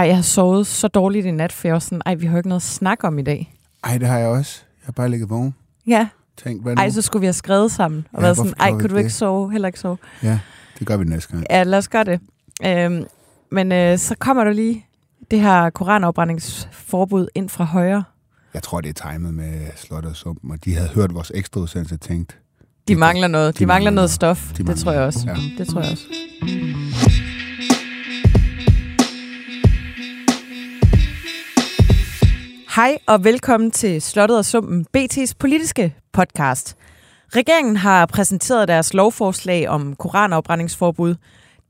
Ej, jeg har sovet så dårligt i nat, for jeg var sådan, ej, vi har jo ikke noget at snakke om i dag. Ej, det har jeg også. Jeg har bare ligget vågen. Ja, Tænk, hvad nu? ej, så skulle vi have skrevet sammen. Og Ja, været sådan, ej, kunne du ikke det? sove? Heller ikke sove. Ja, det gør vi næste gang. Ja, lad os gøre det. Øhm, men øh, så kommer der lige det her koranafbrændingsforbud ind fra højre. Jeg tror, det er timet med Slottet og Sumpen, og de havde hørt vores ekstra udsendelse og tænkt, De Det- mangler noget. De, de mangler mangler noget stof. De det mangler tror jeg også. Ja. Det tror jeg også. Hej og velkommen til Slottet og Sumpen, BT's politiske podcast. Regeringen har præsenteret deres lovforslag om koranafbrændingsforbud.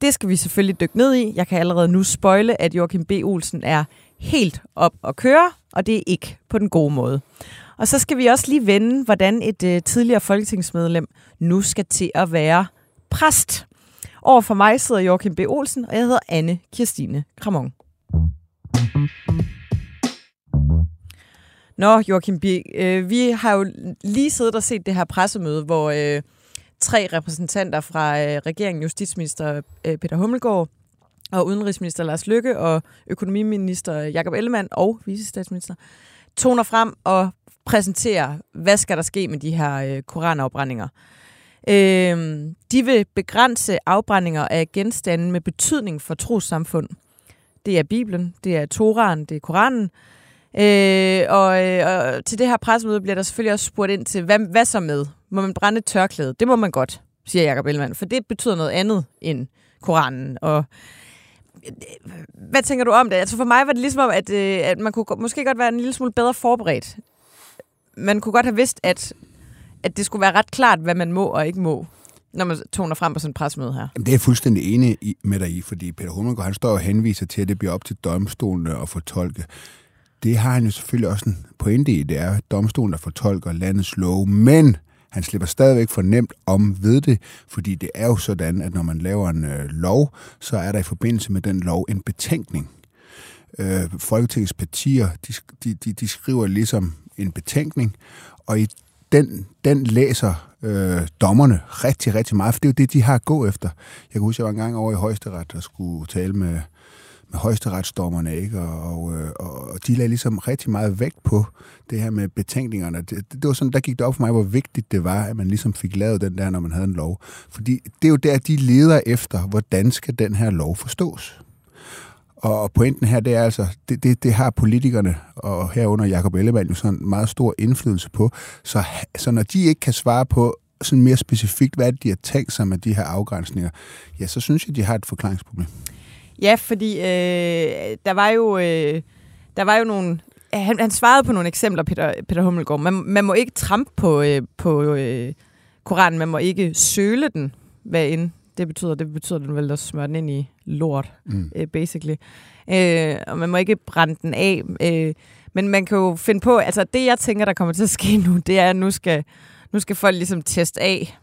Det skal vi selvfølgelig dykke ned i. Jeg kan allerede nu spoile, at Joachim B. Olsen er helt op at køre, og det er ikke på den gode måde. Og så skal vi også lige vende, hvordan et øh, tidligere folketingsmedlem nu skal til at være præst. Over for mig sidder Joachim B. Olsen, og jeg hedder Anne Kirstine Kramon. Nå, Joachim B., øh, vi har jo lige siddet og set det her pressemøde, hvor øh, tre repræsentanter fra øh, regeringen, justitsminister øh, Peter Hummelgaard, og udenrigsminister Lars Lykke og økonomiminister Jakob Ellemann og vicestatsminister toner frem og præsenterer, hvad skal der ske med de her øh, koranafbrændinger. Øh, de vil begrænse afbrændinger af genstande med betydning for trossamfund. Det er Bibelen, det er Toraen, det er Koranen. Øh, og, øh, og til det her pressemøde bliver der selvfølgelig også spurgt ind til, hvad, hvad så med? Må man brænde et tørklæde? Det må man godt, siger Jacob Ellemann, for det betyder noget andet end Koranen. Og øh, hvad tænker du om det? Altså for mig var det ligesom om, at, øh, at man kunne måske godt være en lille smule bedre forberedt. Man kunne godt have vidst, at, at det skulle være ret klart, hvad man må og ikke må, når man toner frem på sådan et pressemøde her. Jamen, det er jeg fuldstændig enig i, med dig i, fordi Peter Hummelgaard, han står og henviser til, at det bliver op til domstolene at fortolke. Det har han jo selvfølgelig også en pointe i, det er domstolen, der fortolker landets lov, men han slipper stadigvæk for nemt om ved det, fordi det er jo sådan, at når man laver en øh, lov, så er der i forbindelse med den lov en betænkning. Øh, Folketingets partier, de, de, de, de skriver ligesom en betænkning, og i den, den læser øh, dommerne rigtig, rigtig meget, for det er jo det, de har at gå efter. Jeg kan huske, jeg var en gang over i højesteret og skulle tale med, med højesteretsdommerne, ikke? Og, og, og de lagde ligesom rigtig meget vægt på det her med betænkningerne. Det, det, var sådan, der gik det op for mig, hvor vigtigt det var, at man ligesom fik lavet den der, når man havde en lov. Fordi det er jo der, de leder efter, hvordan skal den her lov forstås. Og pointen her, det er altså, det, det, det har politikerne, og herunder Jacob Ellemann, jo sådan meget stor indflydelse på. Så, så når de ikke kan svare på sådan mere specifikt, hvad det, de har tænkt sig med de her afgrænsninger, ja, så synes jeg, de har et forklaringsproblem. Ja, fordi øh, der var jo øh, der var jo nogle han, han svarede på nogle eksempler, Peter, Peter Hummelgaard. Man, man må ikke trampe på, øh, på øh, Koranen, man må ikke søle den, hvad end det betyder. Det betyder den vel at smøre den ind i lort, Mm. øh, basically. Øh, og man må ikke brænde den af. Øh, men man kan jo finde på, altså det jeg tænker, der kommer til at ske nu, det er, at nu skal, nu skal folk ligesom teste af,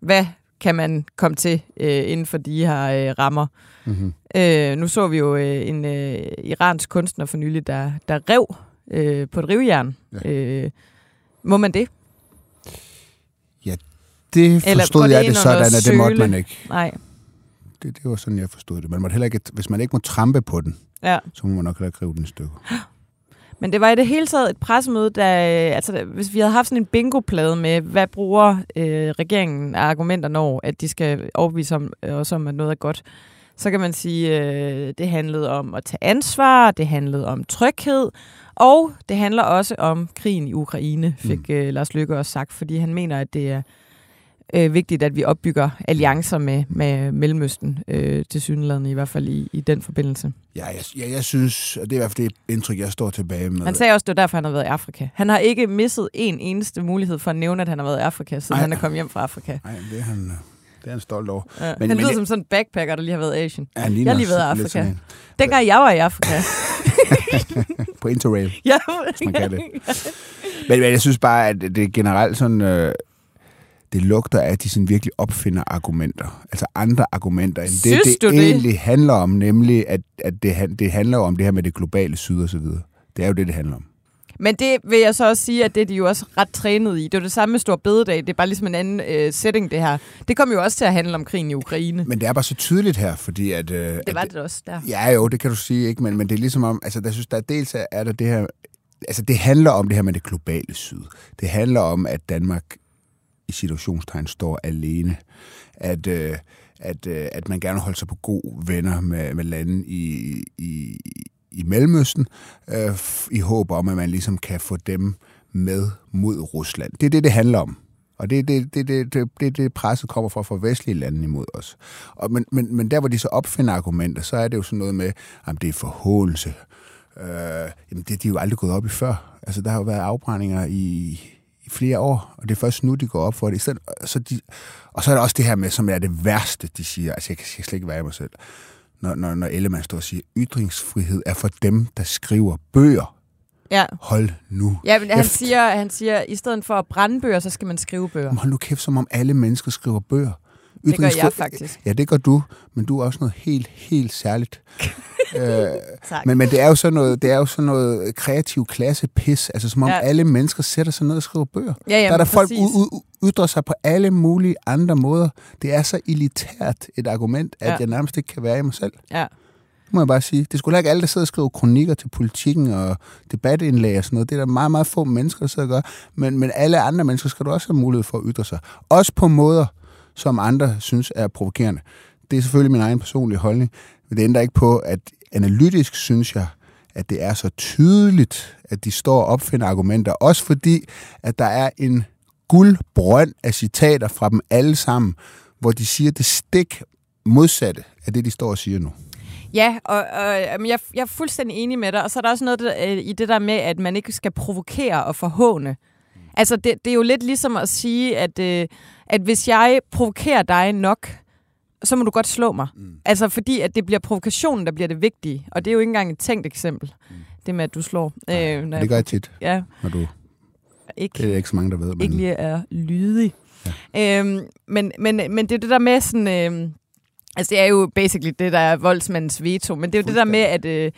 hvad kan man komme til øh, inden for de her øh, rammer. Mm-hmm. Øh, nu så vi jo øh, en øh, iransk kunstner for nylig, der, der rev øh, på et rivjern. Ja. Øh, må man det? Det Eller forstod det jeg det under sådan, at det måtte man ikke. Nej. Det, det var sådan, jeg forstod det. Man måtte heller ikke, hvis man ikke må trampe på den, Ja. så må man nok heller ikke rive den i stykker. Men det var i det hele taget et pressemøde, der, øh, altså, hvis vi havde haft sådan en bingo-plade med, hvad bruger øh, regeringen af argumenter, når at de skal overbevise om, øh, os om, at noget er godt, så kan man sige, øh, det handlede om at tage ansvar, det handlede om tryghed, og det handler også om krigen i Ukraine, fik øh, Lars Løkke også sagt, fordi han mener, at det er øh, vigtigt, at vi opbygger alliancer med, med Mellemøsten, øh, til synligheden i hvert fald i, i den forbindelse. Ja, jeg, jeg, jeg synes, og det er i hvert fald det indtryk, jeg står tilbage med. Han sagde også, det var derfor, han har været i Afrika. Han har ikke misset en eneste mulighed for at nævne, at han har været i Afrika, siden Ej. han er kommet hjem fra Afrika. Nej, det er han, øh, det er han stolt over. Ja. Men- Men, han men lyder jeg- som sådan en backpacker, der lige har været i Asien. Ja, Jeg har lige været i Afrika. en. Dengang jeg var i Afrika. På Interrail. ja. man kan det. Men, men jeg synes bare, at det er generelt sådan... Øh, det lugter af, at de sådan virkelig opfinder argumenter. Altså andre argumenter, end det, Synes det du det? egentlig handler om. Nemlig, at, at det, det handler om det her med det globale syd og så videre. Det er jo det, det handler om. Men det vil jeg så også sige, at det er de jo også ret trænet i. Det er det samme med Stor Bededag. Det er bare ligesom en anden øh, setting, det her. Det kommer jo også til at handle om krigen i Ukraine. Men det er bare så tydeligt her, fordi at... Øh, det var at, det også der. Ja, jo, det kan du sige, ikke? Men, men det er ligesom om... Altså, der synes, der er dels er der det her... Altså, det handler om det her med det globale syd. Det handler om, at Danmark i situationstegn står alene. At... Øh, at, øh, at man gerne holder sig på gode venner med, med lande i, i, i Mellemøsten, øh, i håb om, at man ligesom kan få dem med mod Rusland. Det er det, det handler om. Og det er det, det, det, det, det, det, presset kommer fra fra vestlige lande imod os. Og, men, men, men der, hvor de så opfinder argumenter, så er det jo sådan noget med, at det er forhåelse. Øh, jamen, det de er jo aldrig gået op i før. Altså, der har jo været afbrændinger i, i flere år, og det er først nu, de går op for det. I stedet, så de, og så er der også det her med, som er det værste, de siger. Altså, jeg kan, jeg kan slet ikke være i mig selv. Når, når, når Ellemann står og siger, ytringsfrihed er for dem, der skriver bøger. Ja. Hold nu. Ja, men han siger, han siger, i stedet for at brænde bøger, så skal man skrive bøger. Hold nu kæft, som om alle mennesker skriver bøger. Det gør jeg faktisk. Ja, det gør du, men du er også noget helt, helt særligt. øh, men, men det er jo sådan noget, det er jo sådan noget kreativ klasse pis, altså som om ja. alle mennesker sætter sig ned og skriver bøger. Ja, jamen, der er der præcis. folk ud, ud, ytrer sig på alle mulige andre måder. Det er så elitært et argument, at ja. jeg nærmest ikke kan være i mig selv. Ja. Det må jeg bare sige. Det skulle ikke alle, der sidder og skriver kronikker til politikken og debatindlæg og sådan noget. Det er der meget, meget få mennesker, der sidder og gør. Men, men alle andre mennesker skal du også have mulighed for at ytre sig. Også på måder, som andre synes er provokerende. Det er selvfølgelig min egen personlige holdning, men det ændrer ikke på, at analytisk synes jeg, at det er så tydeligt, at de står og opfinder argumenter. Også fordi, at der er en guldbrønd af citater fra dem alle sammen, hvor de siger det stik modsatte af det, de står og siger nu. Ja, og, og jeg, jeg er fuldstændig enig med dig. Og så er der også noget der, øh, i det der med, at man ikke skal provokere og forhåne. Altså, det, det er jo lidt ligesom at sige, at, øh, at hvis jeg provokerer dig nok, så må du godt slå mig. Mm. Altså, fordi at det bliver provokationen, der bliver det vigtige. Og det er jo ikke engang et tænkt eksempel, mm. det med, at du slår. Nej, øh, når det gør jeg tit, ja. når du... Ikke, det er ikke så mange, der ved. Men... Ikke lige er lydig. Ja. Øhm, men, men, men det er det der med sådan... Øh, altså, det er jo basically det, der er voldsmandens veto. Men det er jo det der med, at... Øh,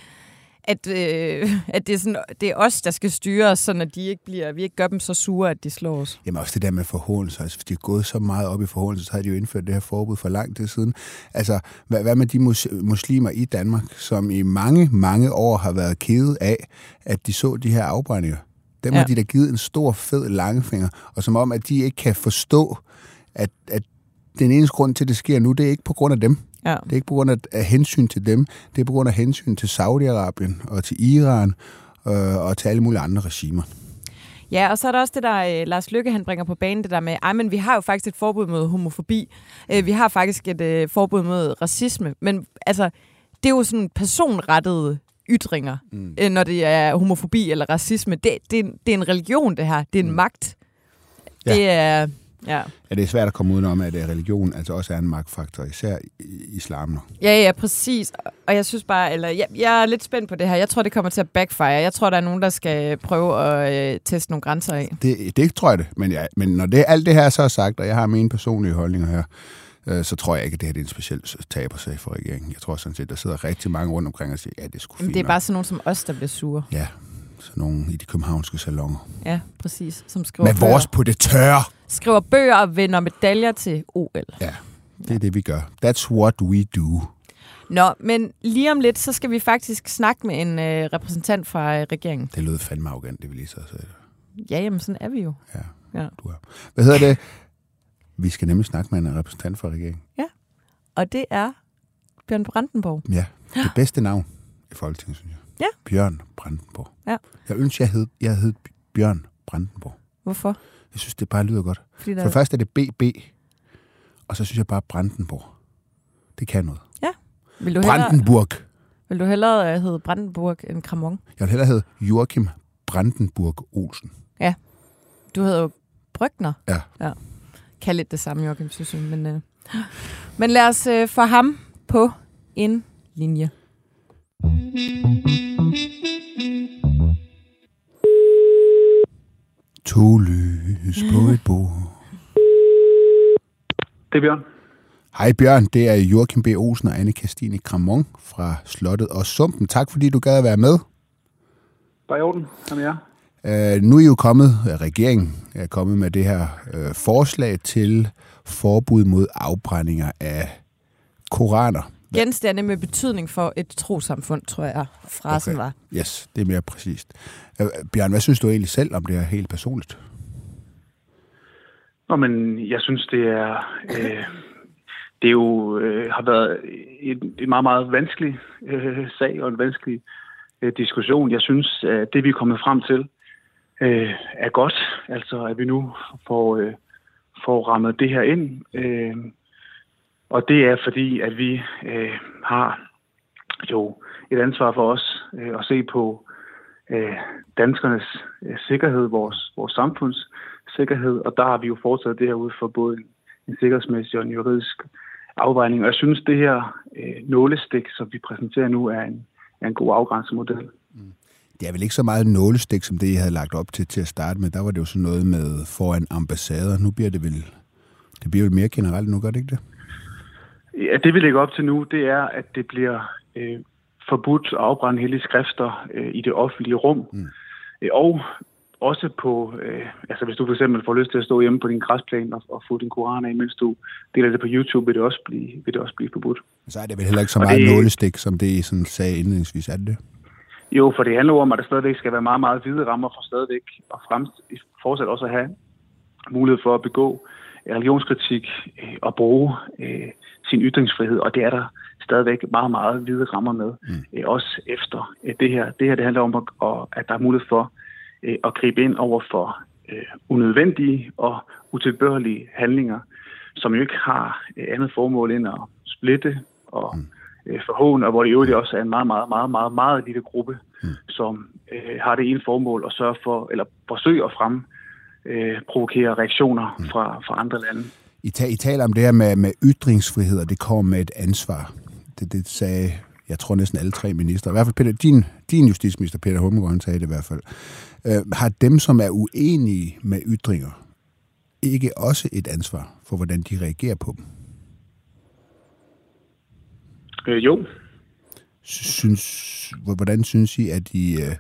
at, øh, at det, er sådan, det er os, der skal styre os, så de ikke bliver, vi ikke gør dem så sure, at de slår os. Jamen også det der med forhåndelse. Altså, hvis de er gået så meget op i forhåndelse, så har de jo indført det her forbud for lang tid siden. Altså, hvad, hvad med de mus, muslimer i Danmark, som i mange, mange år har været kede af, at de så de her afbrændinger? Dem ja. har de da givet en stor, fed langfinger, og som om, at de ikke kan forstå, at, at den eneste grund til, at det sker nu, det er ikke på grund af dem. Ja. Det er ikke på grund af hensyn til dem, det er på grund af hensyn til Saudi-Arabien og til Iran øh, og til alle mulige andre regimer. Ja, og så er der også det der, øh, Lars Lykke han bringer på banen, det der med, ej, men vi har jo faktisk et forbud mod homofobi. Øh, vi har faktisk et øh, forbud mod racisme. Men altså, det er jo sådan personrettede ytringer, mm. øh, når det er homofobi eller racisme. Det, det, det er en religion, det her. Det er en mm. magt. Ja. Det er... Ja. ja, det er svært at komme udenom, at religion altså også er en magtfaktor, især i islam nu. Ja, ja, præcis. Og jeg synes bare, eller jeg, jeg er lidt spændt på det her. Jeg tror, det kommer til at backfire. Jeg tror, der er nogen, der skal prøve at øh, teste nogle grænser af. Det, det tror jeg det. Men, ja, men når det, alt det her så er sagt, og jeg har mine personlige holdninger her, øh, så tror jeg ikke, at det her det er en speciel tabersag for regeringen. Jeg tror sådan set, der sidder rigtig mange rundt omkring og siger, ja, det fint Det er bare sådan nogen som os, der bliver sure. Ja, sådan nogen i de københavnske salonger. Ja, præcis. Som skriver Med vores på det tørre. Skriver bøger og vinder medaljer til OL. Ja, det er det, vi gør. That's what we do. Nå, men lige om lidt, så skal vi faktisk snakke med en øh, repræsentant fra øh, regeringen. Det lød fandme arrogant, det vi lige så sagde. Ja, jamen sådan er vi jo. Ja, ja. du er. Hvad hedder det? Vi skal nemlig snakke med en repræsentant fra regeringen. Ja, og det er Bjørn Brandenborg. Ja, det bedste navn i Folketinget, synes jeg. Ja. Bjørn Brandenborg. Ja. Jeg ønsker, jeg hed, jeg hed Bjørn Brandenborg. Hvorfor? Jeg synes, det bare lyder godt. Fordi For først er det BB, og så synes jeg bare Brandenborg. Det kan noget. Ja. Vil du Brandenburg. Hellere, vil du hellere hedde Brandenburg end Kramon? Jeg vil hellere hedde Joachim Brandenburg Olsen. Ja. Du hedder jo Brygner. Ja. ja. Kan lidt det samme, Joachim, synes jeg. Men, øh. men lad os øh, få ham på en linje. To lys på et bord. Det er Bjørn. Hej Bjørn, det er Joachim B. Olsen og Anne Kastine Kramon fra Slottet og Sumpen. Tak fordi du gad at være med. Bare i orden. Kom jer. Øh, nu er jo kommet, regeringen er kommet med det her øh, forslag til forbud mod afbrændinger af koraner. Genstande med betydning for et trosamfund, tror jeg, frasen okay. var. Yes, det er mere præcist. Øh, Bjørn, hvad synes du egentlig selv om det her helt personligt? Nå, men jeg synes, det er... Øh, det jo øh, har været en, en meget, meget vanskelig øh, sag og en vanskelig øh, diskussion. Jeg synes, at det vi er kommet frem til øh, er godt. Altså, at vi nu får, øh, får rammet det her ind. Øh, og det er fordi, at vi øh, har jo et ansvar for os øh, at se på øh, danskernes øh, sikkerhed, vores, vores samfunds sikkerhed, og der har vi jo foretaget det her ud for både en, en sikkerhedsmæssig og en juridisk afvejning. Og jeg synes, det her øh, nålestik, som vi præsenterer nu, er en, er en god afgrænsemodel. Mm. Det er vel ikke så meget nålestik, som det, I havde lagt op til til at starte med. Der var det jo sådan noget med foran ambassader. Nu bliver det vel, det bliver vel mere generelt nu, gør det ikke det? Ja, det vi lægger op til nu, det er, at det bliver øh, forbudt at afbrænde hele skrifter øh, i det offentlige rum. Mm. Øh, og også på, øh, altså hvis du for eksempel får lyst til at stå hjemme på din græsplæne og, og få din koran af, mens du deler det på YouTube, vil det også blive, vil det også blive forbudt. Så er det vel heller ikke så meget det, nålestik, som det I sådan sagde indledningsvis, er det det? Jo, for det handler om, at der stadigvæk skal være meget, meget hvide rammer for stadigvæk at frem, fortsat også at have mulighed for at begå religionskritik øh, og bruge øh, sin ytringsfrihed, og det er der stadigvæk meget, meget hvide rammer med, mm. øh, også efter øh, det her. Det her det handler om, at, at der er mulighed for øh, at gribe ind over for øh, unødvendige og utilbørlige handlinger, som jo ikke har øh, andet formål end at splitte og mm. øh, forhåne, og hvor det jo også er en meget, meget, meget, meget, meget lille gruppe, mm. som øh, har det ene formål at sørge for, eller forsøge at fremme øh, provokere reaktioner mm. fra, fra andre lande. I, ta- I taler om det her med, med ytringsfrihed, og det kommer med et ansvar. Det, det sagde, jeg tror næsten alle tre minister. I hvert fald Peter, din, din justitsminister, Peter Hummelgaard, sagde det i hvert fald. Øh, har dem, som er uenige med ytringer, ikke også et ansvar for, hvordan de reagerer på dem? Øh, jo. Synes, hvordan synes I, at I, øh,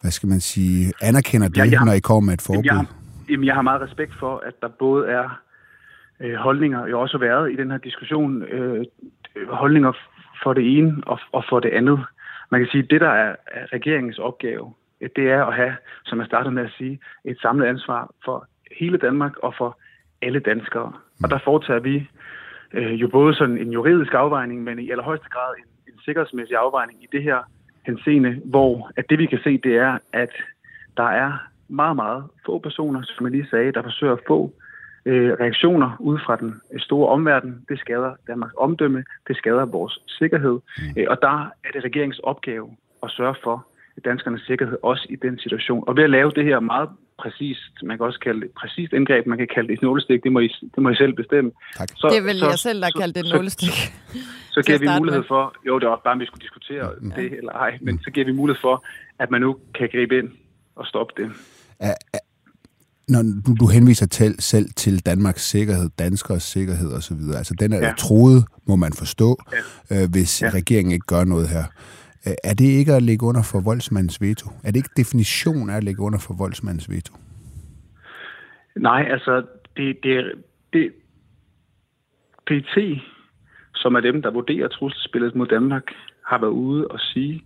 hvad skal man sige, anerkender det, ja, har, når I kommer med et forbud? Jamen, jeg, jamen, jeg har meget respekt for, at der både er øh, holdninger, jo også været i den her diskussion, øh, holdninger for det ene og, og for det andet. Man kan sige, at det, der er, er regeringens opgave, øh, det er at have, som jeg startede med at sige, et samlet ansvar for hele Danmark og for alle danskere. Og der foretager vi øh, jo både sådan en juridisk afvejning, men i allerhøjeste grad en, en sikkerhedsmæssig afvejning i det her henseende, hvor at det vi kan se, det er, at der er meget, meget få personer, som jeg lige sagde, der forsøger at få øh, reaktioner ud fra den store omverden. Det skader Danmarks omdømme, det skader vores sikkerhed, mm. øh, og der er det regeringens opgave at sørge for, danskernes sikkerhed også i den situation. Og ved at lave det her meget præcist, man kan også kalde det præcist indgreb, man kan kalde det et nålestik, det må I, det må I selv bestemme. Tak. Så, det er vel så, jeg selv, der kalder det et nålestik. Så, så, så giver vi mulighed med. for, jo det er også bare, om vi skulle diskutere ja. det eller ej, men så giver vi mulighed for, at man nu kan gribe ind og stoppe det. Når du, du henviser til, selv til Danmarks sikkerhed, danskers sikkerhed osv., altså den er ja. troet, må man forstå, ja. øh, hvis ja. regeringen ikke gør noget her. Øh, er det ikke at ligge under for voldsmandens veto? Er det ikke definition af at ligge under for voldsmandens veto? Nej, altså det, det, det PT, som er dem, der vurderer trusselsspillet mod Danmark, har været ude og sige,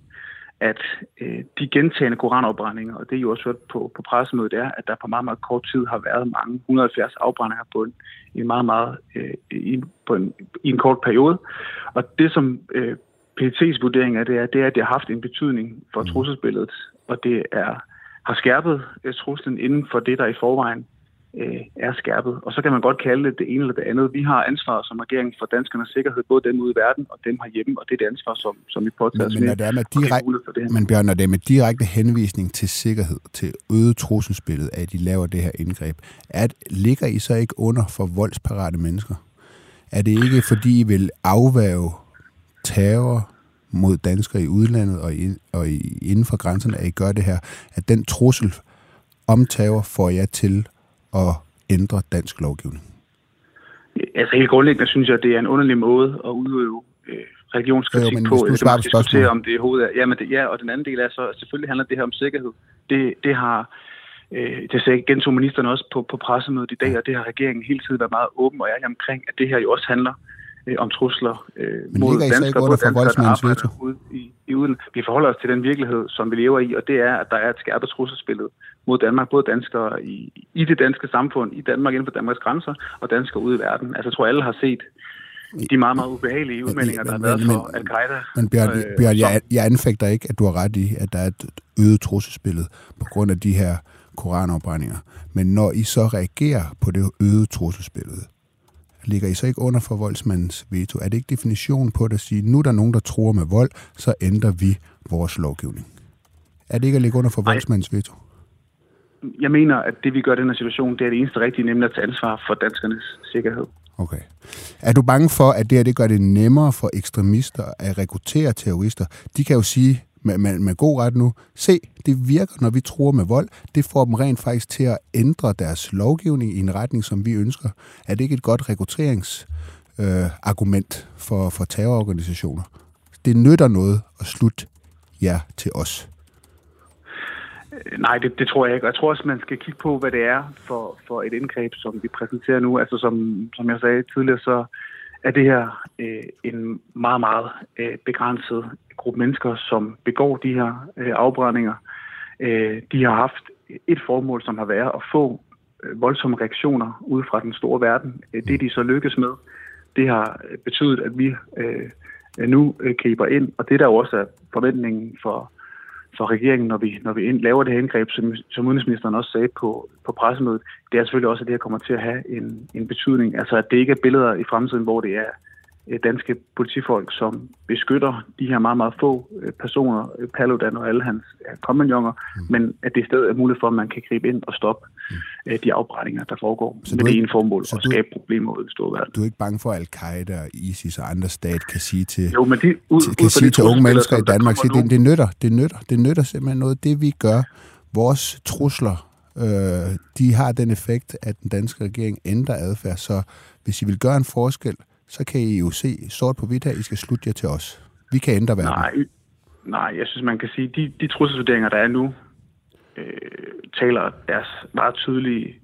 at øh, de gentagende koranafbrændinger, og det er jo også hørt på, på pressemødet, er, at der på meget, meget kort tid har været mange 170 afbrændinger på en, en meget, meget øh, i, på en, i en kort periode. Og det, som øh, PET's vurdering af det er, det er, at det har haft en betydning for mm. trusselsbilledet, og det er, har skærpet uh, truslen inden for det, der i forvejen uh, er skærpet. Og så kan man godt kalde det det ene eller det andet. Vi har ansvar som regering for danskernes sikkerhed, både dem ude i verden og dem herhjemme, og det er det ansvar, som, som vi påtager men, men, det er med direkte, men Bjørn, når det er med direkte henvisning til sikkerhed, til øget trusselsbillede, at de laver det her indgreb, at, ligger I så ikke under for voldsparate mennesker? Er det ikke, fordi I vil afværge terror mod danskere i udlandet og, i, og i, inden for grænserne, at I gør det her, at den trussel om terror får jeg til at ændre dansk lovgivning? Altså helt grundlæggende synes jeg, at det er en underlig måde at udøve øh, religionskritik Jo, men på. hvis du svarer på diskutere, spørgsmålet. om det er hovedet er. Ja, men det, ja, og den anden del er så, selvfølgelig handler det her om sikkerhed. Det, det har, øh, det sagde gentog ministeren også på, på pressemødet i dag, og det har regeringen hele tiden været meget åben og ærlig omkring, at det her jo også handler øh, om trusler øh, Men mod ligger danskere, for danskere, der ude i, i uden. Vi forholder os til den virkelighed, som vi lever i, og det er, at der er et skærpet trusselsbillede mod Danmark, både danskere i, i det danske samfund, i Danmark inden for Danmarks grænser, og danskere ude i verden. Altså, jeg tror, alle har set de meget, meget ubehagelige udmeldinger, der har været for Al-Qaida. Men Bjørn, Øh, Bjørn jeg, jeg anfægter ikke, at du har ret i, at der er et øget trusselsbillede på grund af de her koranafbrændinger. Men når I så reagerer på det øgede trusselsbillede, ligger I så ikke under for voldsmandens veto? Er det ikke definitionen på det at sige, nu er der nogen, der tror med vold, så ændrer vi vores lovgivning? Er det ikke at ligge under for Nej. voldsmandens veto? Jeg mener, at det vi gør i den her situation, det er det eneste rigtige, nemlig at tage ansvar for danskernes sikkerhed. Okay. Er du bange for, at det her det gør det nemmere for ekstremister at rekruttere terrorister? De kan jo sige med, med, med god ret nu, se, det virker, når vi tror med vold. Det får dem rent faktisk til at ændre deres lovgivning i en retning, som vi ønsker. Er det ikke et godt rekrutteringsargument øh, argument for, for terrororganisationer? Det nytter noget at slutte jer til os. Nej, det, det tror jeg ikke. Og jeg tror også, man skal kigge på, hvad det er for, for et indgreb, som vi præsenterer nu. Altså som, som jeg sagde tidligere, så er det her øh, en meget, meget øh, begrænset gruppe mennesker, som begår de her øh, afbrændinger. Øh, de har haft et formål, som har været at få øh, voldsomme reaktioner ud fra den store verden. Øh, det de så lykkes med, det har øh, betydet, at vi øh, nu øh, griber ind, og det der jo også er forventningen for for regeringen, når vi, når vi ind, laver det her indgreb, som, som udenrigsministeren også sagde på, på pressemødet, det er selvfølgelig også, at det her kommer til at have en, en betydning. Altså, at det ikke er billeder i fremtiden, hvor det er danske politifolk, som beskytter de her meget, meget få øh, personer, øh, Paludan og alle hans kompagnoner, mm. men at det stedet er muligt for, at man kan gribe ind og stoppe øh, de afbrændinger, der foregår Så med det ene formål, at du- skabe problemer ud i store verden. Du er ikke bange for, at al-Qaida og ISIS og andre stat kan sige til, Jo, men de, ud, til, ud kan fra sige til unge mennesker i Danmark, sige, det, det nytter, det nytter, det nytter simpelthen noget. Det vi gør, vores trusler, øh, de har den effekt, at den danske regering ændrer adfærd. Så hvis I vil gøre en forskel, så kan I jo se sort på hvidt her, I skal slutte jer til os. Vi kan ændre verden. Nej, nej, jeg synes, man kan sige, de, de trusselsvurderinger, der er nu, øh, taler deres meget tydelige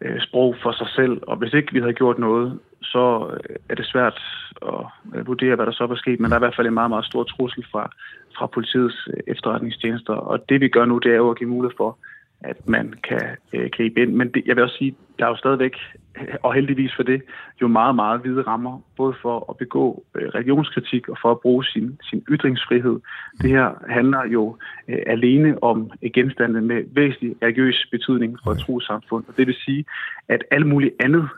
øh, sprog for sig selv. Og hvis ikke vi havde gjort noget, så øh, er det svært at vurdere, hvad der så var sket. Men der er i hvert fald en meget, meget stor trussel fra, fra politiets øh, efterretningstjenester. Og det vi gør nu, det er jo at give mulighed for, at man kan øh, gribe ind. Men det, jeg vil også sige, der er jo stadigvæk, øh, og heldigvis for det, jo meget, meget hvide rammer, både for at begå øh, religionskritik og for at bruge sin, sin ytringsfrihed. Det her handler jo øh, alene om øh, genstande med væsentlig religiøs betydning for et trosamfund. Og det vil sige, at alt muligt andet,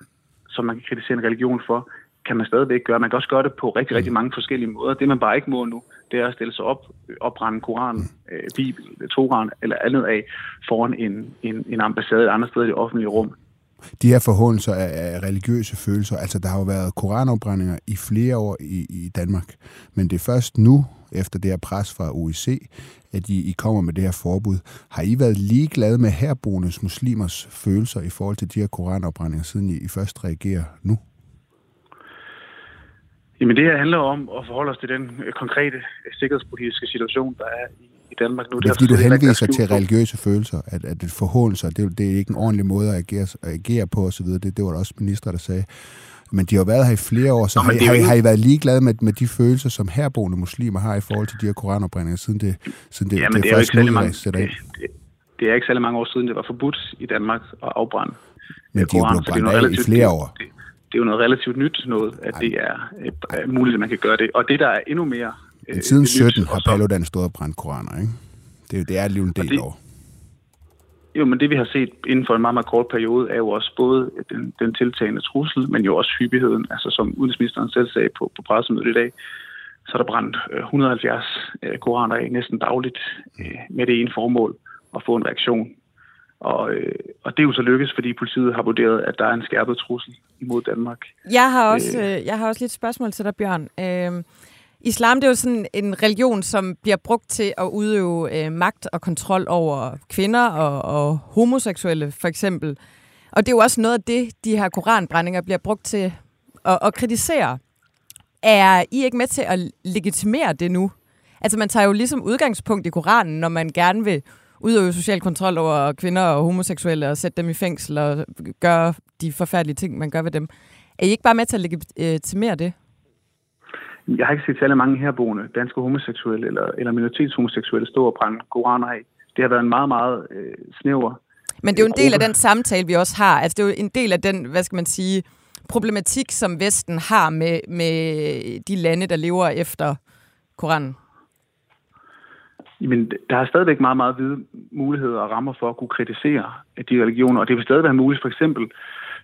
som man kan kritisere en religion for, kan man stadigvæk gøre. Man kan også gøre det på rigtig, rigtig mange forskellige måder. Det man bare ikke må nu, det er at stille sig op, opbrænde Koran, øh, Bibel, Toran eller andet af foran en, en, en ambassade et andet sted i det offentlige rum. De her forhåndelser af, af religiøse følelser, altså der har jo været koranafbrændinger i flere år i, i Danmark, men det er først nu, efter det her pres fra OIC, at I, I kommer med det her forbud. Har I været ligeglade med herboende muslimers følelser i forhold til de her koranafbrændinger, siden I, I først reagerer nu? Jamen det her handler om at forholde os til den øh, konkrete øh, sikkerhedspolitiske situation, der er i, Danmark nu. Det er fordi, du henviser til religiøse følelser, at, at det forhåndelser, det, er det er ikke en ordentlig måde at agere, at agere på osv. Det, det var der også minister, der sagde. Men de har jo været her i flere år, så Nå, har, I, det har, I, ikke- har I været ligeglade med, med de følelser, som herboende muslimer har i forhold til de her koranopbrændinger, siden det, siden det, Ja, men det, er først nu, sætter det, ind? det, det er ikke særlig mange år siden, det var forbudt i Danmark at afbrænde Men øh, de er jo blevet det brændt af i flere det- år. Det, det er jo noget relativt nyt noget, at det er øh, muligt, at man kan gøre det. Og det, der er endnu mere øh, Men siden nyt, 17 og har Paludan stået og brændt koraner, ikke? Det, er jo- det er alligevel en del det- år. Jo, men det vi har set inden for en meget, meget kort periode, er jo også både den, den tiltagende trussel, men jo også hyppigheden. Altså som udenrigsministeren selv sagde på, på pressemødet i dag, så er der brændt øh, 170 øh, koraner af næsten dagligt øh, med det ene formål at få en reaktion. Og, øh, og det er jo så lykkes, fordi politiet har vurderet, at der er en skærpet trussel imod Danmark. Jeg har også, øh, jeg har også lidt spørgsmål til dig, Bjørn. Øh, islam det er jo sådan en religion, som bliver brugt til at udøve øh, magt og kontrol over kvinder og, og homoseksuelle, for eksempel. Og det er jo også noget af det, de her koranbrændinger bliver brugt til at, at kritisere. Er I ikke med til at legitimere det nu? Altså, man tager jo ligesom udgangspunkt i Koranen, når man gerne vil udøve social kontrol over kvinder og homoseksuelle og sætte dem i fængsel og gøre de forfærdelige ting, man gør ved dem. Er I ikke bare med til at legitimere det? Jeg har ikke set særlig mange herboende danske homoseksuelle eller, eller minoritetshomoseksuelle stå og brænde koraner af. Det har været en meget, meget øh, snæver Men det er jo en del af den samtale, vi også har. Altså, det er jo en del af den, hvad skal man sige, problematik, som Vesten har med, med de lande, der lever efter Koranen. Jamen, der er stadigvæk meget, meget vide muligheder og rammer for at kunne kritisere de religioner, og det vil stadig være muligt, for eksempel,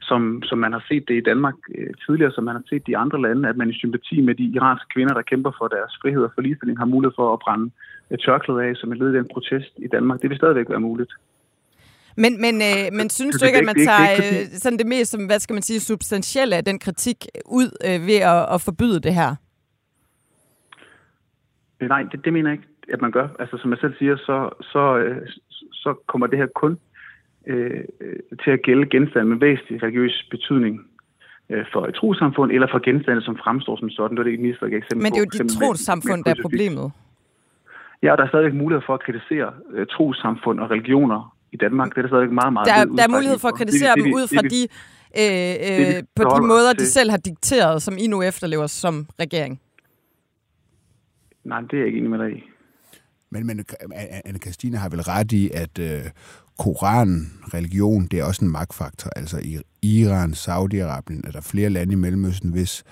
som, som man har set det i Danmark øh, tidligere, som man har set det i andre lande, at man i sympati med de iranske kvinder, der kæmper for deres frihed og for ligestilling, har mulighed for at brænde et tørklæde af som et led i den protest i Danmark. Det vil stadigvæk være muligt. Men, men, øh, men synes du ikke, at man tager øh, sådan det mest som, hvad skal man sige, substantielle af den kritik ud øh, ved at, at forbyde det her? Øh, nej, det, det mener jeg ikke, at man gør. Altså, som jeg selv siger, så, så, øh, så kommer det her kun øh, til at gælde genstande med væsentlig religiøs betydning øh, for et trosamfund, eller for genstande, som fremstår som sådan. Det er det ikke misforstået eksempel Men det er jo dit trosamfund, der er problemet. Ja, og der er stadigvæk mulighed for at kritisere øh, trosamfund og religioner i Danmark. Det er der stadigvæk meget, meget Der, der er mulighed for at kritisere det, dem ud fra det, de, øh, øh, det, på de måder, de selv har dikteret, som I nu efterlever som regering. Nej, det er jeg ikke enig med dig i. Men, men anne Christine har vel ret i, at øh, Koran, religion, det er også en magtfaktor. Altså i Iran, Saudi-Arabien er der flere lande i Mellemøsten, hvis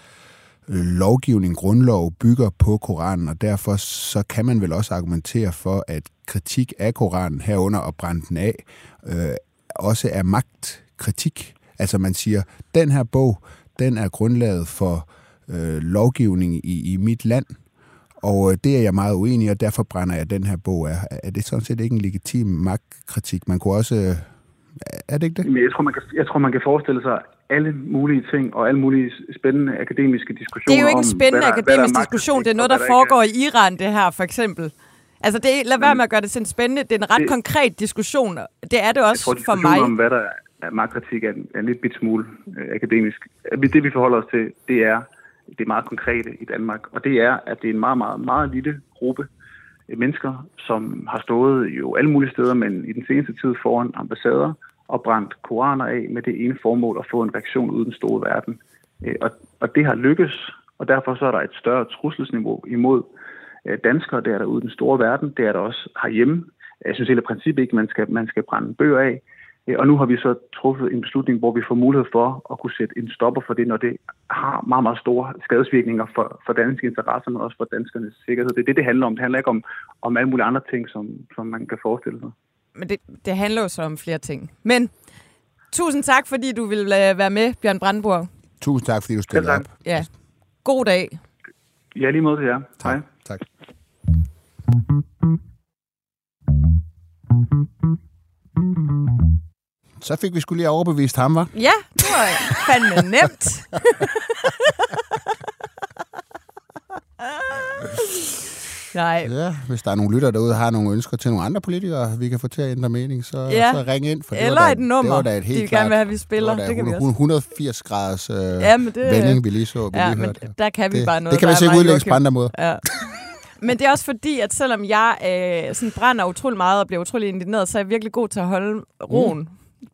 øh, lovgivning, grundlov bygger på Koranen, og derfor så kan man vel også argumentere for, at kritik af Koranen herunder og brænde den af, øh, også er magtkritik. Altså man siger, den her bog, den er grundlaget for øh, lovgivning i, i mit land, og øh, det er jeg meget uenig i, og derfor brænder jeg den her bog af. Er det sådan set ikke en legitim magtkritik? Man kunne også... Øh, er det ikke det? Men jeg tror, man kan, jeg tror, man kan forestille sig alle mulige ting og alle mulige spændende akademiske diskussioner Det er jo ikke en spændende om, akademisk der, diskussion. Det er noget, der foregår i Iran, det her, for eksempel. Altså, det, lad være med at gøre det sådan spændende. Det er en ret det, konkret diskussion. Det er det også tror, for mig. om, hvad der er magtkritik, er en, er en lidt bit smule øh, akademisk. Det, vi forholder os til, det er det meget konkrete i Danmark. Og det er, at det er en meget, meget, meget lille gruppe mennesker, som har stået jo alle mulige steder, men i den seneste tid foran ambassader og brændt koraner af med det ene formål at få en reaktion ud i den store verden. Øh, og, og det har lykkes, og derfor så er der et større trusselsniveau imod øh, danskere, der er der ude i den store verden, det er der også herhjemme. Jeg synes helt princippet ikke, at man skal, man skal brænde bøger af, og nu har vi så truffet en beslutning, hvor vi får mulighed for at kunne sætte en stopper for det, når det har meget, meget store skadesvirkninger for, for danske interesser, men også for danskernes sikkerhed. Det er det, det handler om. Det handler ikke om, om alle mulige andre ting, som, som man kan forestille sig. Men det, det handler jo så om flere ting. Men tusind tak, fordi du vil være med, Bjørn Brandenburg. Tusind tak, fordi du stillede op. Ja. God dag. Ja, lige måde til jer. Tak. Hej. Tak. Så fik vi skulle lige overbevist ham, var? Ja, det var fandme nemt. Nej. Ja, hvis der er nogle lytter derude, der har nogle ønsker til nogle andre politikere, vi kan få til at ændre mening, så, ja. så ring ind. For det Eller da, et nummer, det var da et helt de gerne vil have, vi spiller. Det, var det kan 100, vi også. 180 graders øh, ja, men det, vending, vi lige så. Vi ja, lige men hørte. der kan vi det, bare noget. Det kan vi sikkert udlægge på andre måder. Ja. Men det er også fordi, at selvom jeg øh, sådan brænder utrolig meget og bliver utrolig indigneret, så er jeg virkelig god til at holde roen. Mm.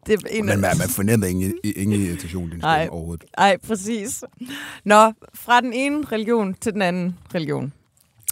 Det er en Men man, man fornemmer ingen, ingen irritation i din stemme overhovedet. Nej, præcis. Nå, fra den ene religion til den anden religion.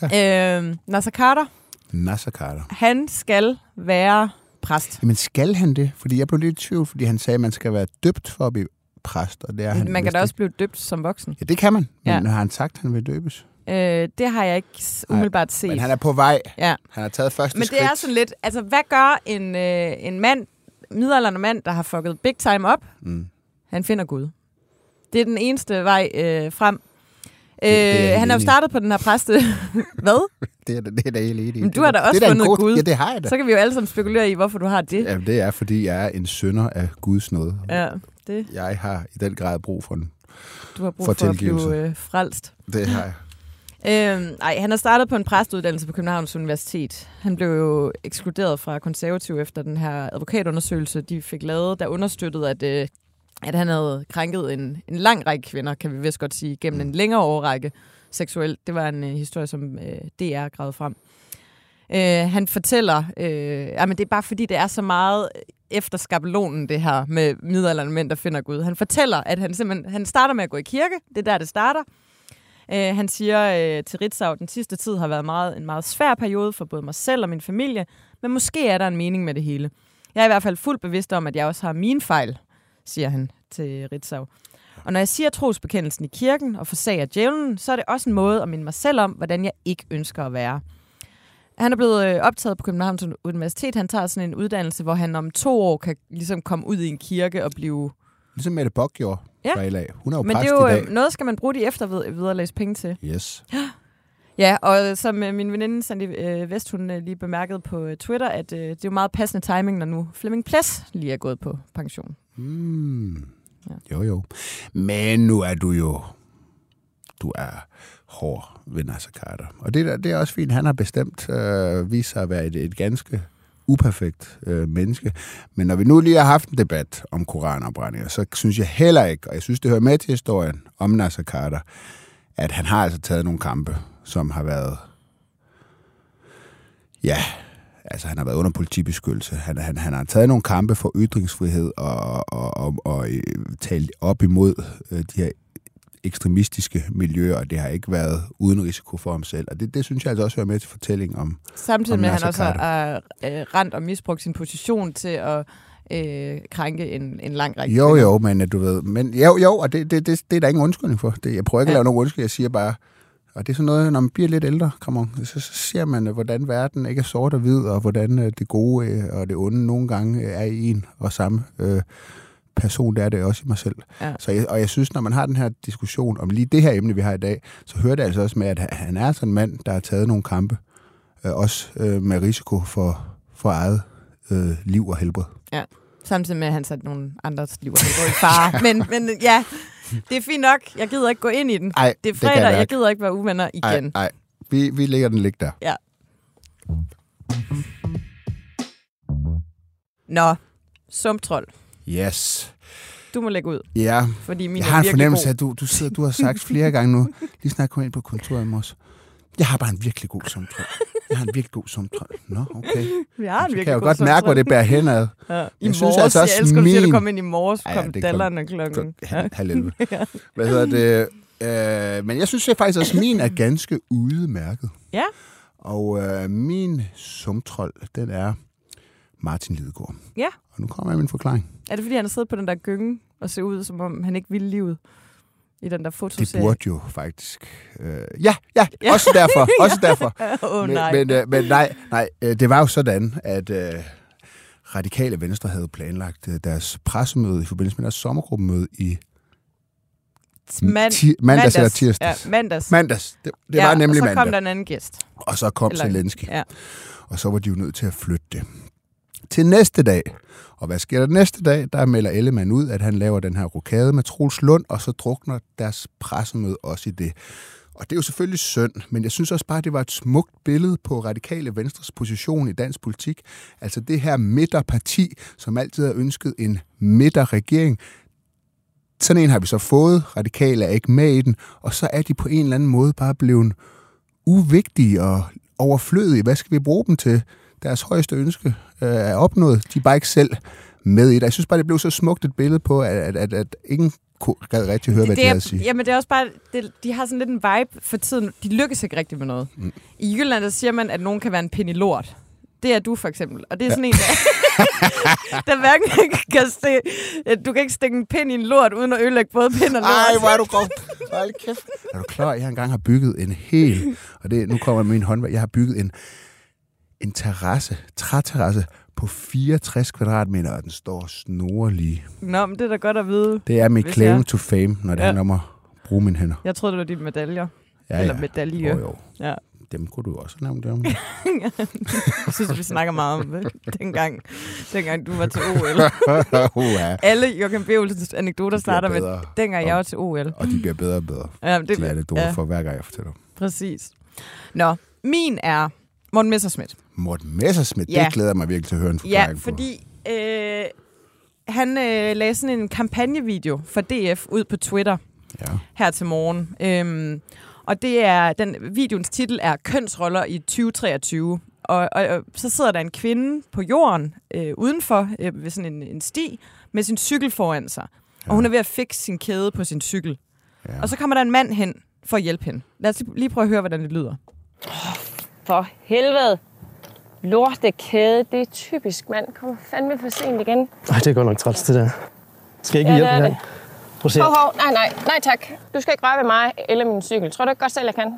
Ja. Øh, Nasser Carter. Nasser Carter. Han skal være præst. Men skal han det? Fordi jeg blev lidt i tvivl, fordi han sagde, at man skal være døbt for at blive præst. Og det er han, man kan da også blive døbt som voksen. Ja, det kan man. Men ja. har han sagt, at han vil døbes? Øh, det har jeg ikke umiddelbart set. Men han er på vej. Ja. Han har taget første Men skridt. det er sådan lidt, altså hvad gør en, øh, en mand, midalderne mand, der har fucket big time op? Mm. Han finder Gud. Det er den eneste vej øh, frem. Det, det er han er jo startet på den her præste... Hvad? det, er, det er da helt enig. Men du har da også det fundet god, Gud. Ja, det har jeg da. Så kan vi jo alle sammen spekulere i, hvorfor du har det. Ja, det er, fordi jeg er en sønder af Guds nåde. Ja, det. Jeg har i den grad brug for en Du har brug for, for at blive øh, frelst. Det har jeg. Øhm, nej, han har startet på en præstuddannelse på Københavns Universitet. Han blev jo ekskluderet fra konservativ efter den her advokatundersøgelse, de fik lavet, der understøttede, at øh, at han havde krænket en, en lang række kvinder, kan vi vist godt sige, gennem en længere årrække seksuelt. Det var en øh, historie, som øh, DR gravede frem. Øh, han fortæller, øh, jamen det er bare fordi, det er så meget øh, efter skabelonen, det her med middelalderen mænd, der finder Gud. Han fortæller, at han simpelthen han starter med at gå i kirke. Det er der, det starter. Øh, han siger øh, til Ritzau, at den sidste tid har været meget, en meget svær periode for både mig selv og min familie, men måske er der en mening med det hele. Jeg er i hvert fald fuldt bevidst om, at jeg også har mine fejl, siger han til Ritzau. Og når jeg siger trosbekendelsen i kirken og forsager djævlen, så er det også en måde at minde mig selv om, hvordan jeg ikke ønsker at være. Han er blevet øh, optaget på Københavns Universitet. Han tager sådan en uddannelse, hvor han om to år kan ligesom komme ud i en kirke og blive... Ligesom Mette Bock gjorde Ja. fra LA. Hun er jo Men det er jo i dag. øh, noget, skal man bruge de eftervederlæs penge til. Yes. Ja, og som øh, min veninde Sandy øh, Vest, hun lige bemærkede på Twitter, at det er jo meget passende timing, når nu Flemming Ples lige er gået på pension. Mm. Ja. Jo, jo. Men nu er du jo... Du er hård ved Nasser Carter. Og det, der, det er også fint. Han har bestemt øh, vist sig at være et, et ganske uperfekt øh, menneske. Men når vi nu lige har haft en debat om koranopbrændinger, så synes jeg heller ikke, og jeg synes, det hører med til historien om Nasser Carter, at han har altså taget nogle kampe, som har været... Ja, altså han har været under politibeskyttelse. Han, han, han har taget nogle kampe for ytringsfrihed og, og, og, og øh, talt op imod øh, de her ekstremistiske miljøer, og det har ikke været uden risiko for ham selv. Og det, det synes jeg altså også hører med til fortællingen om... Samtidig Om med, at han også har øh, rent og misbrugt sin position til at øh, krænke en, en lang række Jo, jo, men at du ved... Men, jo, jo, og det, det, det, det er der ingen undskyldning for. Det, jeg prøver ikke ja. At lave nogen undskyldning. Jeg siger bare... Og det er sådan noget, når man bliver lidt ældre, on, så, så ser man, øh, hvordan verden ikke er sort og hvid, og hvordan øh, det gode øh, og det onde nogle gange øh, er i en og samme øh, person. Det er det også i mig selv. Ja. Så jeg, og jeg synes, når man har den her diskussion om lige det her emne, vi har i dag, så hører det altså også med, at han- er sådan en mand, der har taget nogle kampe, øh, også øh, med risiko for, for eget øh, liv og helbred. Samtidig med, at han satte nogle andres liv og helbred i fare. men, men ja, det er fint nok. Jeg gider ikke gå ind i den. Ej, Det er fredag, jeg jeg mærke. gider ikke være uvenner igen. Nej. Vi, vi lægger den ligge der. Nå, sumtrold. Yes. Du må lægge ud, Ja, fordi min jeg har en fornemmelse af, at du, du, sidder, du har sagt flere gange nu, lige snart kom ind på kontoret i morges. Jeg har bare en virkelig god sumtrol. Jeg har en virkelig god sumtrol. Nå, okay. Vi har en virkelig kan jeg jo god godt mærke, hvor det bærer henad. Ja. I Jeg jeg synes morges, altså også jeg elsker, siger, at du min- kom ind i morges, Ja, kom ja, ja, dallerne klokken. Ja. Halv 11. Hvad hedder det? Øh, men jeg synes jeg faktisk også, at min er ganske udmærket. Ja. Og øh, min sumtrol, den er Martin Lidegaard. Ja. Og nu kommer jeg med en forklaring. Er det, fordi han har siddet på den der gynge og ser ud, som om han ikke ville livet i den der Det fotoserie? burde jo faktisk... Øh, ja, ja, Ja. også derfor. Også derfor. Oh, men, nej. Men, øh, men nej, nej øh, det var jo sådan, at øh, Radikale Venstre havde planlagt øh, deres pressemøde i forbindelse med deres sommergruppemøde i Man- ti- mandags eller tirsdags. Ja, mandags. Mandags. Det, det ja, var nemlig og så mandag. kom der en anden gæst. Og så kom Eller- Zelensky. Ja. Og så var de jo nødt til at flytte det. Til næste dag. Og hvad sker der næste dag? Der melder Ellemann ud, at han laver den her rokade med Troels Lund, og så drukner deres pressemøde også i det. Og det er jo selvfølgelig synd, men jeg synes også bare, at det var et smukt billede på radikale venstres position i dansk politik. Altså det her midterparti, som altid har ønsket en midterregering. Sådan en har vi så fået. Radikale er ikke med i den. Og så er de på en eller anden måde bare blevet uvigtige og overflødige. Hvad skal vi bruge dem til? Deres højeste ønske øh, er opnået. De er bare ikke selv med i det. Jeg synes bare, det blev så smukt et billede på, at, at, at, at ingen kunne gad rigtig høre, hvad de det havde er, at sige. Jamen, det er også bare, det, de har sådan lidt en vibe for tiden. De lykkes ikke rigtig med noget. Mm. I Jylland, der siger man, at nogen kan være en pind i lort. Det er du for eksempel. Og det er sådan en, der, der hverken kan stikke, du kan ikke stikke en pind i en lort, uden at ødelægge både pind og lort. Ej, hvor er du grov. Hold kæft. Er du klar? Jeg engang har bygget en hel, og det, nu kommer min håndværk, jeg har bygget en, en terrasse, træterrasse på 64 kvadratmeter, og den står snorlige. Nå, men det er da godt at vide. Det er mit claim jeg- to fame, når det Ja. handler om at bruge mine hænder. Jeg troede, det var de medaljer. Ja, Eller ja. medalje. Jo, jo. Ja. Dem kunne du også nævne det om. Jeg synes, vi snakker meget om det, dengang, dengang du var til OL. Uha. Alle Joachim B. Olsens anekdoter bliver starter med, dengang jeg var til OL. Og de bliver bedre og bedre. Ja, Det er det, ja, for hver gang, jeg fortæller. præcis. Nå, min er Morten Messerschmidt. Morten Messerschmidt, Ja. det glæder jeg mig virkelig til at høre en Ja, forklaring på. fordi øh, han øh, lagde sådan en kampagnevideo for DF ud på Twitter Ja. her til morgen. Øhm, og det er, den videoens titel er Kønsroller i 2023. Og, og, og så sidder der en kvinde på jorden øh, udenfor øh, ved sådan en, en sti med sin cykel foran sig. Og hun er ved at fikse sin kæde på sin cykel. Ja. Og så kommer der en mand hen for at hjælpe hende. Lad os lige- lige prøve at høre, hvordan det lyder. For helvede. Lortekæde, det er typisk, mand. Kommer fandme for sent igen. Nej, det er godt nok træls, det der. Skal jeg ikke Ja, hjælpe det dig? Prøv at se. Hov, hov, nej, nej, nej tak. Du skal ikke røre ved mig eller min cykel. Tror du ikke godt selv, jeg kan?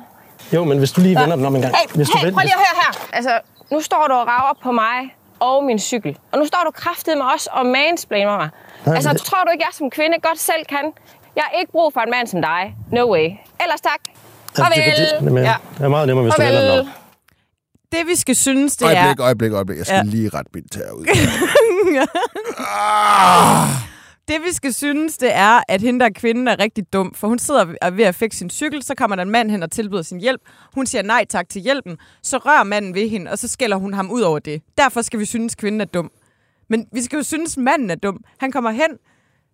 Jo, men hvis du lige vender den om en gang. Hey, Hvis du hey, vender- prøv lige at høre her. Altså, nu står du og rager på mig og min cykel. Og nu står du kraftet med os og mansplaner mig. Nej, altså, men- tror du ikke, jeg som kvinde godt selv kan? Jeg har ikke brug for en mand som dig. No way. Ellers tak. Ja, Farvel. det, det, det, ja. det er meget nemmere, hvis du vender den Farvel. om. Det vi skal synes, det er... Øjeblik, øjeblik, øjeblik. Jeg skal Ja. lige ret mit tær ud. Det vi skal synes, det er, at hende der kvinde er rigtig dum, for hun sidder og er ved at fikse sin cykel, så kommer der en mand hen og tilbyder sin hjælp. Hun siger nej tak til hjælpen, så rører manden ved hende, og så skælder hun ham ud over det. Derfor skal vi synes, kvinden er dum. Men vi skal jo synes, manden er dum. Han kommer hen,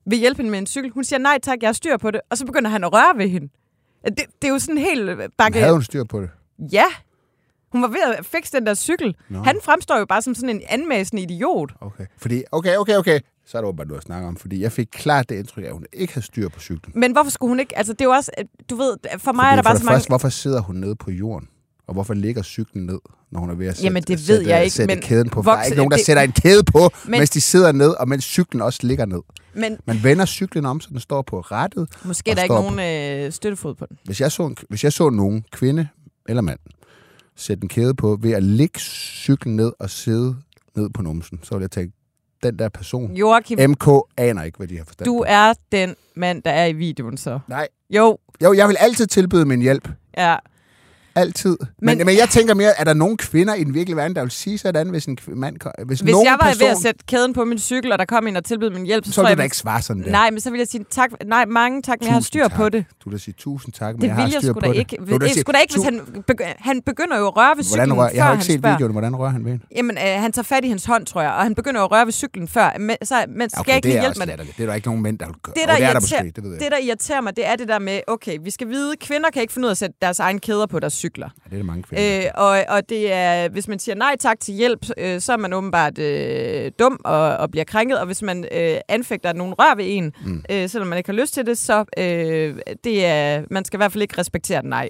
vil hjælpe hende med en cykel. Hun siger nej tak, jeg har styr på det, og så begynder han at røre ved hende. Det, det er jo sådan helt bakke... Havde hun styr på det? Ja, hun var ved at fikse den der cykel. Nå. Han fremstår jo bare som sådan en anmæsende idiot. Okay. Fordi, okay, okay, okay. Så er det åbenbart noget at snakke om. Fordi jeg fik klart det indtryk, at hun ikke havde styr på cyklen. Men hvorfor skulle hun ikke... Altså, det er jo også... Du ved, for mig Fordi er der for bare så mange... første, hvorfor sidder hun nede på jorden? Og hvorfor ligger cyklen ned, når hun er ved at sætte, Jamen, det ved sætte, jeg ikke, sætte men kæden på? For der er vokse- ikke nogen, der det- sætter en kæde på, Men- men, mens de sidder ned, og mens cyklen også ligger ned. Men Man vender cyklen om, så den står på rettet. måske er der ikke nogen øh, støttefod på den. Hvis jeg, så en, hvis jeg så nogen, kvinde eller mand, sætte en kæde på ved at lægge cyklen ned og sidde ned på numsen, så ville jeg tænke, den der person, Joachim, MK, aner ikke, hvad de har forstand du på. er den mand, der er i videoen så. Nej, Jo, jo, jeg vil altid tilbyde min hjælp. ja. Altid. Men, Men- men, jeg tænker mere, er der nogen kvinder i den virkelige verden, der vil sige sådan, hvis en mand... Hvis, Hvis nogen jeg var person, ved at sætte kæden på min cykel, og der kom en og tilbød min hjælp, så, så tror jeg... da ikke svare sådan der. Nej, men så vil jeg sige tak. Nej, mange tak, men jeg har Tusind styr tak. på det. Du vil da sige tusind tak, men Det jeg har jeg styr på det. ikke. Du vil da Det sige, sgu da ikke, hvis han, begy- han begynder jo at røre ved cyklen, Hvordan rører, før jeg har ikke set videoen, hvordan rører han ved? Jamen, øh, han tager fat i hendes hånd, tror jeg, og han begynder at røre ved cyklen før. Men, så, men skal jeg ikke det hjælpe med det? Det er der ikke nogen mænd, der vil gøre. Det, der, det er der irriterer, det jeg. det, der irriterer mig, det er det der med, okay, vi skal vide, kvinder kan ikke finde ud af at sætte deres egen kæder på deres cykler. Ja, det er der mange kvinder. Øh, og, og det er, hvis man siger nej tak til hjælp, øh, så er man åbenbart øh, dum og, og bliver krænket. Og hvis man øh, anfægter, at nogen rør ved en, mm. øh, selvom man ikke har lyst til det, så øh, det er, man skal i hvert fald ikke respektere et nej.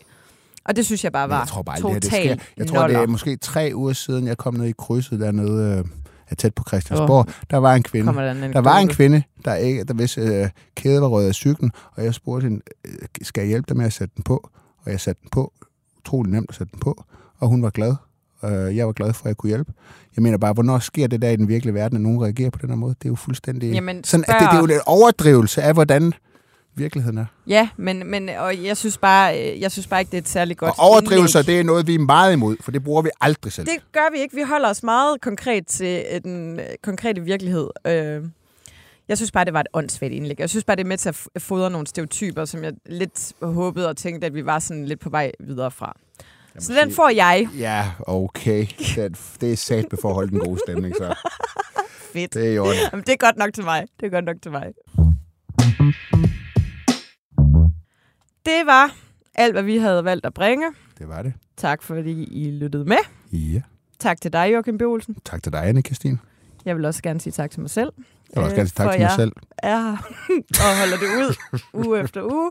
Og det synes jeg bare Men var jeg tror bare aldrig, det, her, totalt det sker. Jeg tror, det er måske tre uger siden, jeg kom ned i krydset dernede øh, er tæt på Christiansborg. Oh. Der var en kvinde. Der, en Der var en kvinde, der ikke, der hvis øh, kæde var røget af cyklen, og jeg spurgte hende, øh, skal jeg hjælpe dig med at sætte den på? Og jeg satte den på. Utrolig nemt at sætte den på. Og hun var glad. Øh, jeg var glad for, at jeg kunne hjælpe. Jeg mener bare, hvornår sker det der i den virkelige verden, at nogen reagerer på den her måde? Det er jo fuldstændig... Jamen, sådan, spørg- det, det er jo en overdrivelse af, hvordan virkeligheden er. Ja, men, men og jeg synes bare, øh, jeg synes bare ikke, det er et særligt godt og overdrivelser, indlæg. det er noget, vi er meget imod, for det bruger vi aldrig selv. Det gør vi ikke. Vi holder os meget konkret til øh, den øh, konkrete virkelighed. Øh, jeg synes bare, det var et åndssvagt indlæg. Jeg synes bare, det er med til at fodre nogle stereotyper, som jeg lidt håbede og tænkte, at vi var sådan lidt på vej videre fra. Så den får jeg. Ja, okay. Det, det er sat for at holde den gode stemning, så Fedt. det er orden. Jamen, det er godt nok til mig. Det er godt nok til mig. Det var alt, hvad vi havde valgt at bringe. Det var det. Tak, fordi I lyttede med. Ja. Tak til dig, Joachim B. Olsen. Tak til dig, Anne Christine. Jeg vil også gerne sige tak til mig selv. Jeg vil også Øh, gerne sige tak for til mig selv. er og holder det ud uge efter uge.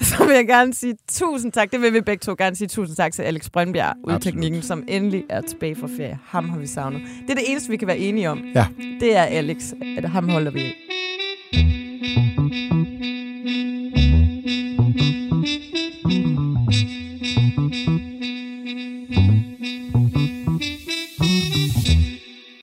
Så vil jeg gerne sige tusind tak. Det vil vi begge to gerne sige tusind tak til Alex Brøndbjerg, udteknikken, som endelig er tilbage fra ferie. Ham har vi savnet. Det er det eneste, vi kan være enige om. Ja. Det er Alex, at ham holder vi.